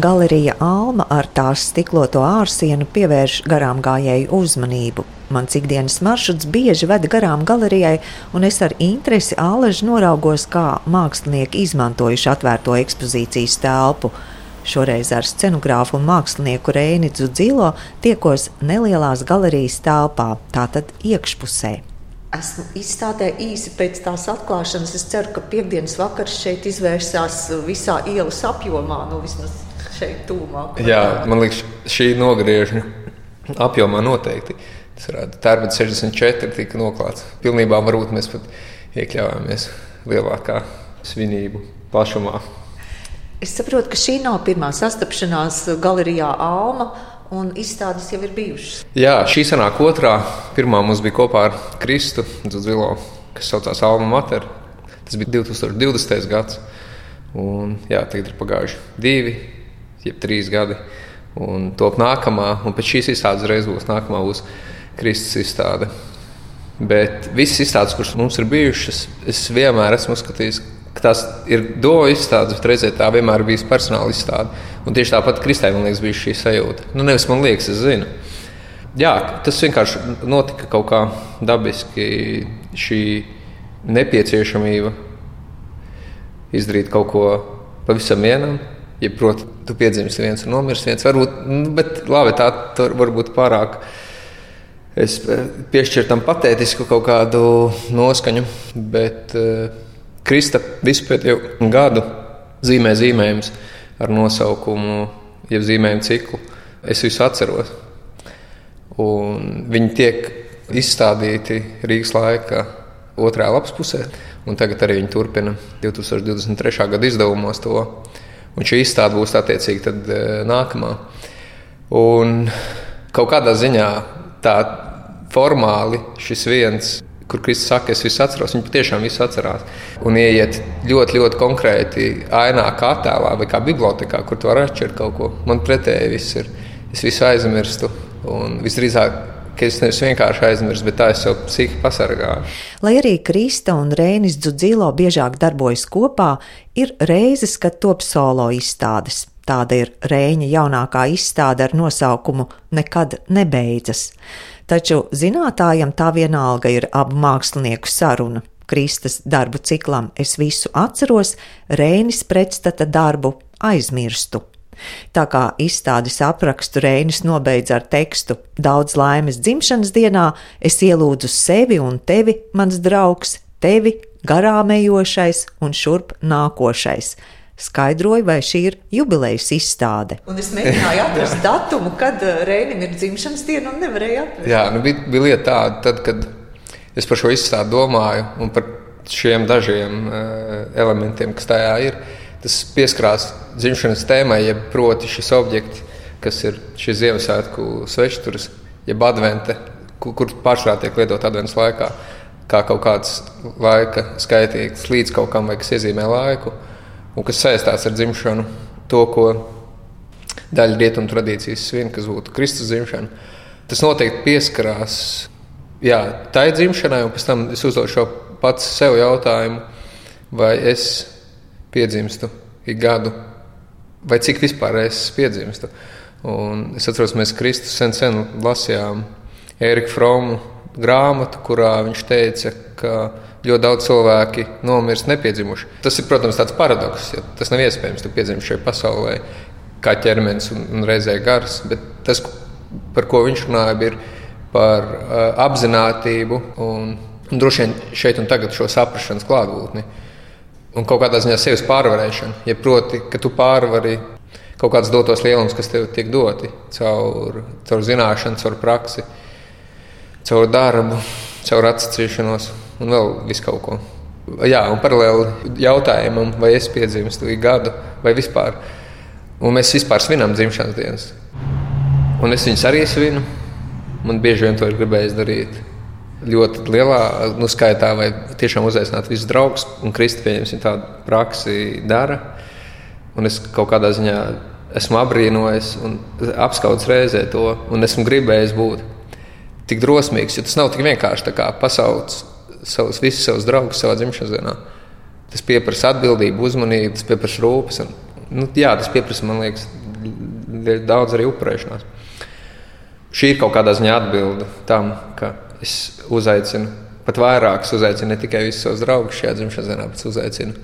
Galerija Alma ar tās stikloto ārsienu pievērš garām gājēju uzmanību. Mans ikdienas maršruts bieži veda garām galerijai, un es ar interesi āleži noraugos, kā mākslinieki izmantojuši atvērto ekspozīcijas telpu. Šoreiz ar scenogrāfu un mākslinieku Rēnicu Dzilo tiekos nelielās galerijas telpā, tātad iekšpusē. Esmu izstādē īsi pēc tās atklāšanas. Es ceru, ka piekdienas vakars šeit izvērsās visā ielas apjomā, nu vismaz šeit tūmā. Jā, man liekas, šī nogriežņa apjomā noteikti. Tas varētu tērbat 64 tika noklāts. Pilnībā varbūt mēs pat iekļāvāmies lielākā svinību plašumā. Es saprotu, ka šī nav pirmā sastapšanās galerijā Alma. Un izstādes jau ir bijušas. Jā, šī sanāk otrā. Pirmā mums bija kopā ar Kristu Zilo, kas saucās Alma Mater. Tas bija 2020. gads. Un, jā, tagad ir pagājuši divi, jeb trīs gadi. Un top nākamā, un pēc šīs izstādes reiz būs nākamā būs Kristus izstāde. Bet visas izstādes, kuras mums ir bijušas, es vienmēr esmu uzskatījis, ka tās ir domu izstādes, bet reizē tā vienmēr ir bijusi personāla izstāde. Un tieši tāpat Kristē man liekas, bija šī sajūta. Nu, nevis man liekas, es zinu. Jā, tas vienkārši notika kaut kā dabiski. Šī nepieciešamība izdarīt kaut ko pavisam vienam, Ja, proti, tu piedzimsti viens un nomirsti viens. Varbūt, nu, bet labi, tā var būt pārāk. Es eh, piešķiru tam patētisku kaut kādu noskaņu, bet uh, Krista visu pēdējo gadu zīmē zīmējumus ar nosaukumu, jeb zīmējumu ciklu. Es visu atceros. Un viņi tiek izstādīti Rīgas laika otrajā lapas pusē, un tagad arī viņi turpina 2023. gada izdevumos to Un šī izstāde būs attiecīgi tad, e, nākamā. Un kaut kādā ziņā tā formāli šis viens, kur Kristus saka, es visu atceros, viņš patiešām visu atcerās. Un ieiet ļoti, ļoti konkrēti ainā, kā attēlā vai kā bibliotekā, kur tu vari atšķirt kaut ko. Man pretēji viss ir. Es visu aizmirstu. Un visdrīzāk ka es nevis vienkārši aizmirsu, bet tā es jau psihiski pasargāju. Lai arī Krista un Rēnis Dzudzīlo biežāk darbojas kopā, ir reizes, kad top solo izstādes. Tāda ir Rēņa jaunākā izstāde ar nosaukumu Nekad nebeidzas. Taču zinātājam tā vienalga ir abu mākslinieku saruna. Kristas darbu ciklam es visu atceros, Rēnis pretstata darbu aizmirstu. Tā kā izstādes aprakstu Reinis nobeidz ar tekstu Daudz laimes dzimšanas dienā, es ielūdzu sevi un tevi, mans draugs, tevi, garām ejošais un šurp nākošais. Skaidroju, vai šī ir jubilejas izstāde. Un es mēģināju atrast datumu, kad uh, Reinim ir dzimšanas diena, un nevarēju atrast. Jā, nu bija, bija lieta tāda, tad, kad es par šo izstādi domāju un par šiem dažiem uh, elementiem, kas tajā ir. Tas pieskarās dzimšanas tēmai, jeb proti šis objekts, kas ir šis Ziemassvētku svečturis, jeb advente, kur, kur pārsvarā tiek lietot adventas laikā, kā kaut kāds laika skaitīgs līdz kaut kam, vai kas iezīmē laiku, un kas saistās ar dzimšanu, to, ko daļa rietumu tradīcijas svin, kas būtu Kristus dzimšana. Tas noteikti pieskarās jā, tai dzimšanai, un pēc tam es uzdošu pats sev jautājumu, vai es piedzimstu ik gadu, vai cik vispār es piedzimstu. Un es atceros, mēs Kristus sen, sen lasījām Ērika Fromu grāmatu, kurā viņš teica, ka ļoti daudz cilvēki nomirst nepiedzimuši. Tas ir, protams, tāds paradoks, ja tas nav iespējams. Tu piedzimti šajā pasaulē kā ķermenis un, un reizē gars, bet tas, par ko viņš runāja, ir par uh, apziņotību un, un droši vien šeit un tagad šo saprāšanas klātbūtni. Uh, un kaut kādā ziņā sevis pārvarēšana. Ja proti, ka tu pārvari kaut kādus dotos lielumus, kas tev tiek doti caur, caur zināšanu, caur praksi, caur darbu, caur atcīšanos un vēl visu kaut ko. Jā, un paralēli jautājumam, vai es piedzimstu gadu vai vispār. Un mēs vispār svinam dzimšanas dienas. Un es viņus arī svinu. Man bieži vien to ir gribējis darīt ļoti lielā nu, skaitā, vai tiešām uzaicināt visus draugus. Un Kristi pieņemsim tādu praksi dara. Un es kaut kādā ziņā esmu apbrīnojis un apskauts reizē to, un esmu gribējis būt tik drosmīgs, jo tas nav tik vienkārši pasaukt savus visus savus draugus savā dzimšanas dienā. Tas prasa atbildību, uzmanību, tas prasa rūpes. Un, nu, jā, tas prasa, man liekas, daudz arī upurēšanās. Šī ir kaut kādā ziņā atbilde tam, ka es uzaicinu pat vairākus, uzaicinu ne tikai visus savus draugus šajā dzimšanas dienā, bet uzaicinu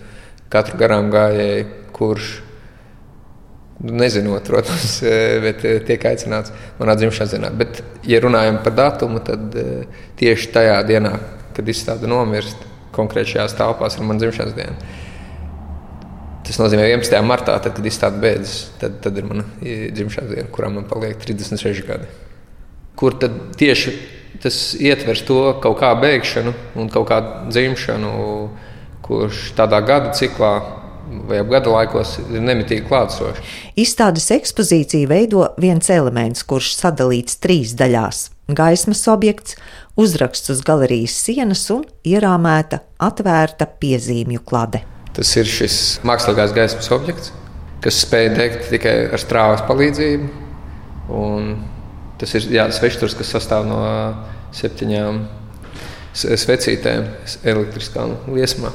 katru garām gājēju, kurš nezinot, protams, bet tiek aicināts manā dzimšanas dienā. Bet, ja runājam par datumu, tad tieši tajā dienā, kad izstāde nomirst, konkrēti šajās telpās ir mana dzimšanas diena. Tas nozīmē, ka 11. martā, tad, kad izstāde beidzas, tad, tad ir mana dzimšanas diena, kurā man paliek 36 gadi. Kur tad tieši tas ietvers to kaut kā beigšanu un kaut kādu dzimšanu, kurš tādā gada ciklā vai ap gada laikos ir nemitīgi klātsošs. Izstādes ekspozīciju veido viens elements, kurš sadalīts trīs daļās - gaismas objekts, uzraksts uz galerijas sienas un ierāmēta atvērta piezīmju klade. Tas ir šis mākslīgās gaismas objekts, kas spēj degt tikai ar strāvas palīdzību. Tas ir svešs, kas sastāv no septiņām svecītēm, elektriskām liesmām,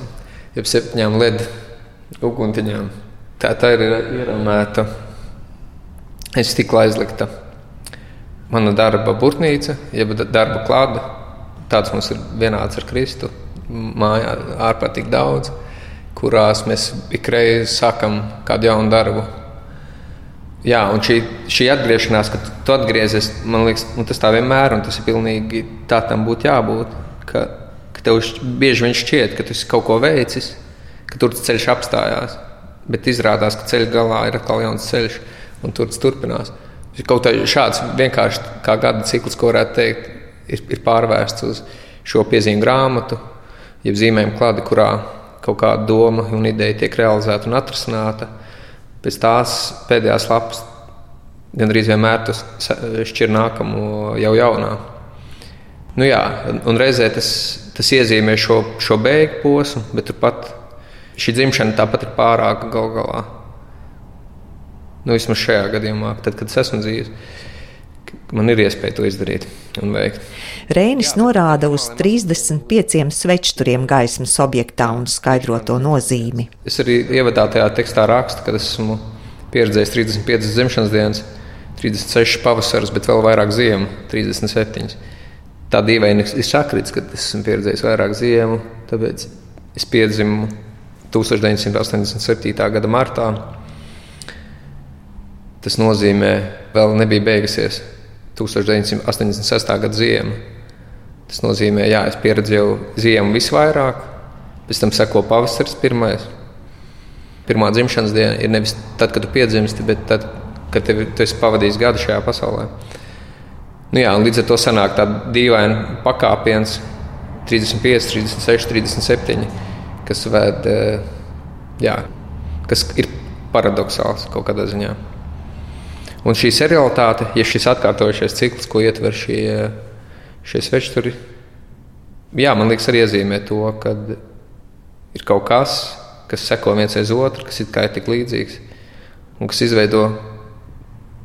jeb septiņām LED uguntiņām. Tā, tā ir ieramēta, es tikko aizlikta mana darba būrnīca, jeb darba klāda. Tāds mums ir vienāds ar Kristu. Mājā ārprātīgi daudz kurās mēs ikreiz sākam kādu jaunu darbu. Jā, un šī, šī atgriešanās, kad tu atgriezies, man liekas, nu, tas tā vienmēr, un tas ir pilnīgi tā tam būtu jābūt. Ka, ka tev bieži vien šķiet, ka tu esi kaut ko veicis, ka tur ceļš apstājās. Bet izrādās, ka ceļa galā ir atkal jauns ceļš, un tur tas turpinās. Kaut kā šāds vienkārši kā gada cikls, ko varētu teikt, ir, ir pārvērsts uz šo piezīmju grāmatu, jeb zīmējumu klādi, kurā kaut kāda doma un ideja tiek realizēta un atrasināta, pēc tās pēdējās lapas gandrīz vienmēr tas šķir nākamo jau jaunā. Nu jā, un reizē tas, tas iezīmē šo, šo beigu posmu, bet turpat šī dzimšana tāpat ir pārāka gal galā. Nu, vismaz šajā gadījumā, tad, kad es esmu dzīves man ir iespēja to izdarīt un veikt. Reinis norāda uz 35 svečturiem gaismas objektā un skaidro to nozīmi. Es arī ievadā tajā tekstā rakstu, ka esmu pieredzējis 35 dzimšanas dienas, 36 pavasarus, bet vēl vairāk ziemu, 37. Tā dīvaini ir sakrits, ka esmu pieredzējis vairāk ziemu, tāpēc es piedzimu 1987. gada martā. Tas nozīmē, ka vēl nebija beigusies 1986. gada ziema. Tas nozīmē, ka es pieredzēju ziemu visvairāk, pēc tam seko pavasaris pirmais. Pirmā dzimšanas diena ir nevis tad, kad tu piedzimsti, bet tad, kad tev, tu esi pavadījis gadu šajā pasaulē. Nu jā, līdz ar to sanāk tāds dīvains pakāpiens, 35, 36, 37, kas, ved, eh, jā, kas ir paradoxāls kaut kādā ziņā. Un šī serialitāte, ja šis atkārtojušies cikls, ko ietver šie, šie svečturi, jā, man liekas, arī iezīmē to, ka ir kaut kas, kas seko viens aiz otru, kas ir tik līdzīgs un kas izveido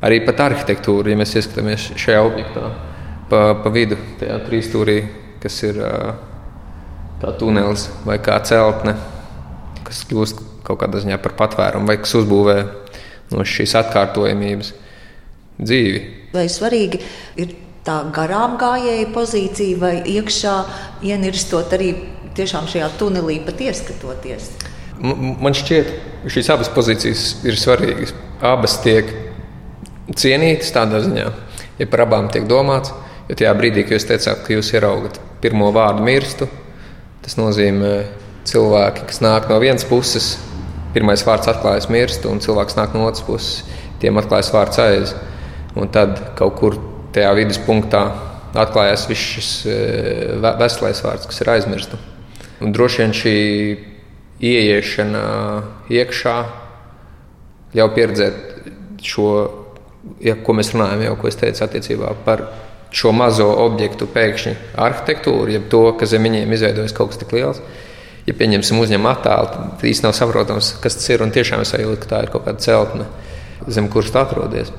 arī pat arhitektūru, ja mēs ieskatāmies šajā objektā, pa, pa vidu, tajā trīsstūrī, kas ir kā tunelis vai kā celtne, kas kļūst kaut kādā ziņā par patvērumu vai kas uzbūvē no šīs atkārtojamības dzīvi. Vai svarīgi ir tā garām gājēja pozīcija, vai iekšā ienirstot arī tiešām šajā tunelī pat ieskatoties? Man šķiet, ka šīs abas pozīcijas ir svarīgas. Abas tiek cienītas tādā ziņā, ja par abām tiek domāts. Jo tajā brīdī, kad jūs teicāt, ka jūs ieraugat pirmo vārdu mirstu, tas nozīmē cilvēki, kas nāk no vienas puses, pirmais vārds atklājas mirstu, un cilvēks nāk no otras puses, tiem atklājas vārds aiz. Un tad kaut kur tajā viduspunktā atklājās viss šis e, veselais vārds, kas ir aizmirsts. Droši vien šī ieiešana iekšā ļauj pieredzēt šo, ja, ko mēs runājam, jau ko es teicu attiecībā par šo mazo objektu pēkšņi arhitektūru, jeb to, ka zem viņiem izveidojas kaut kas tik liels. Ja pieņemsim uzņēmumu attēlu, tad īstenībā nav saprotams, kas tas ir. Tiešām es jūtu, ka tā ir kaut kāda celtne, zem kuras tā atrodas.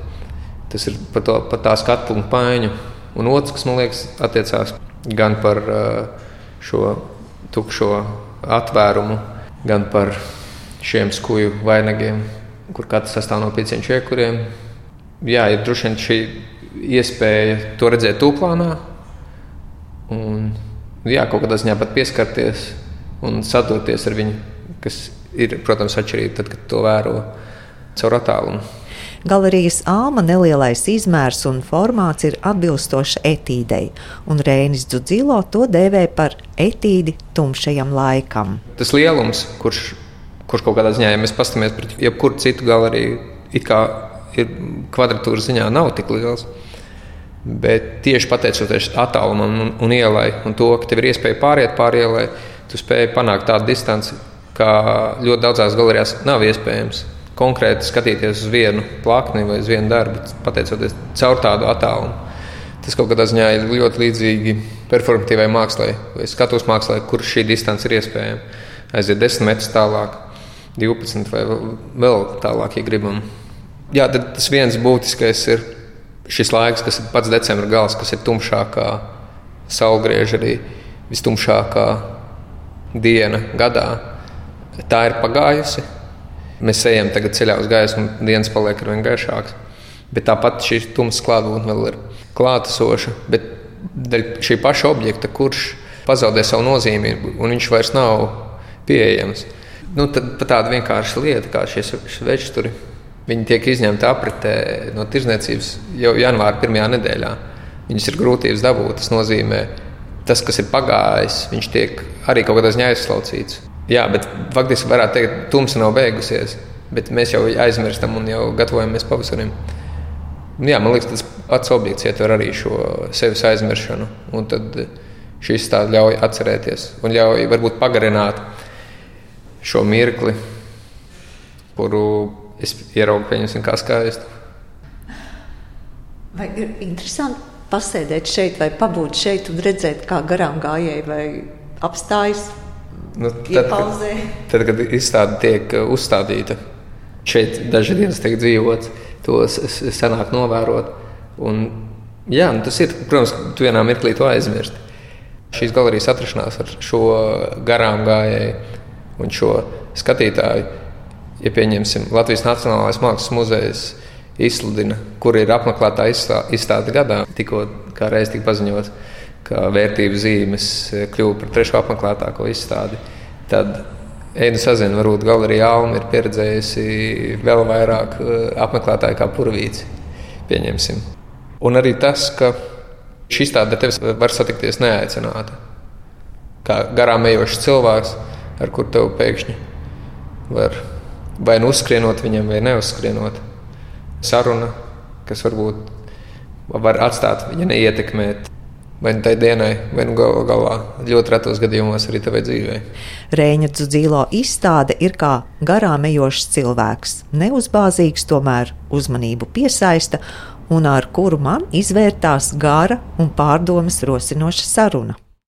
Tas ir par, par tā skatu punktu paiņu. Un otrs, kas man liekas, attiecās gan par uh, šo tukšo atvērumu, gan par šiem skuju vainagiem, kur katrs sastāv no pieciem čiekuriem. jā, ir droši vien šī iespēja to redzēt tūplānā. Un, jā, kaut kādā ziņā pat pieskarties un sadarboties ar viņu, kas ir, protams, atšķirīgi tad, kad to vēro caur attālumu. Galerijas āma nelielais izmērs un formāts ir atbilstoši etīdei, un Rēnis Dzudzilo to dēvē par etīdi tumšajam laikam. Tas lielums, kurš, kurš kaut kādā ziņā, ja mēs paskatāmies pret jebkuru citu galeriju, it kā ir kvadratūras ziņā nav tik liels. Bet tieši pateicoties attālumam un, un ielai, un to, ka tev ir iespēja pāriet pāri ielai, tu spēj panākt tādu distanci, kā ļoti daudzās galerijās nav iespējams. Konkrēti skatīties uz vienu plakni vai uz vienu darbu, pateicoties caur tādu attālumu. Tas kaut kādā ziņā ir ļoti līdzīgi performatīvai mākslai vai skatuves mākslai, kur šī distance ir iespējama. Aiziet 10 metrus tālāk, 12 vai vēl tālāk, ja gribam. Jā, tas viens būtiskais ir šis laiks, kas ir pats decembris gals, kas ir tumšākā saulgrieža arī vistumšākā diena gadā. Tā ir pagājusi. Mēs ejam tagad ceļā uz gaismu, un dienas paliek ar vien gaišākas. Bet tāpat šī tumsa klātbūtne vēl ir klātesoša. Bet šī paša objekta, kurš pazaudē savu nozīmību, un viņš vairs nav pieejams. Nu, tad pat tāda vienkārša lieta, kā šie večturi, viņi tiek izņemti apritē no tirzniecības jau janvāra pirmajā nedēļā. Viņus ir grūtības dabūt. Tas nozīmē, tas, kas ir pagājis, viņš tiek arī kaut kādā ziņā aizslaucīts. Jā, bet faktiski varētu teikt, ka tumsa nav beigusies, bet mēs jau aizmirstam un jau gatavojamies pavasarim. Jā, man liekas, tas pats objekts ietver arī šo sevis aizmiršanu. Un tad šis tā ļauj atcerēties un ļauj varbūt pagarināt šo mirkli, kuru es ieraugu pieņemsim kā skaistu. Vai ir interesanti pasēdēt šeit vai pabūt šeit un redzēt, kā garām gājēji vai apstājas Nu, tad, kad, tad, kad izstāde tiek uh, uzstādīta, šeit dažas dienas tiek dzīvots, to senāk novērot. Un, jā, nu tas ir, protams, tu vienā mirklī to aizmirsti. Šīs galerijas atrašanās ar šo garām gājēju un šo skatītāju, ja pieņemsim Latvijas Nacionālais Mākslas muzejs izsludina, kur ir apmeklētā izstāde gadā, tikko kā reiz tika paziņots ka vērtību zīmes kļuva par trešo apmeklētāko izstādi. Tad Einu sazina, varbūt galerija Alma ir pieredzējusi vēl vairāk eh, apmeklētāju kā purvīci. Pieņemsim. Un arī tas, ka šī izstāde tevis var satikties neaicināta. Kā garām ejošs cilvēks, ar kuru tev pēkšņi var vai nu uzskrienot viņam, vai neuzskrienot. Saruna, kas varbūt var atstāt viņa neietekmēt vai nu tai dienai, vai nu gal, galā ļoti retos gadījumos arī tavai dzīvē. Rēņa Dzudzīlo izstāde ir kā garām ejošs cilvēks, neuzbāzīgs, tomēr uzmanību piesaista un ar kuru man izvērtās gara un pārdomas rosinoša saruna.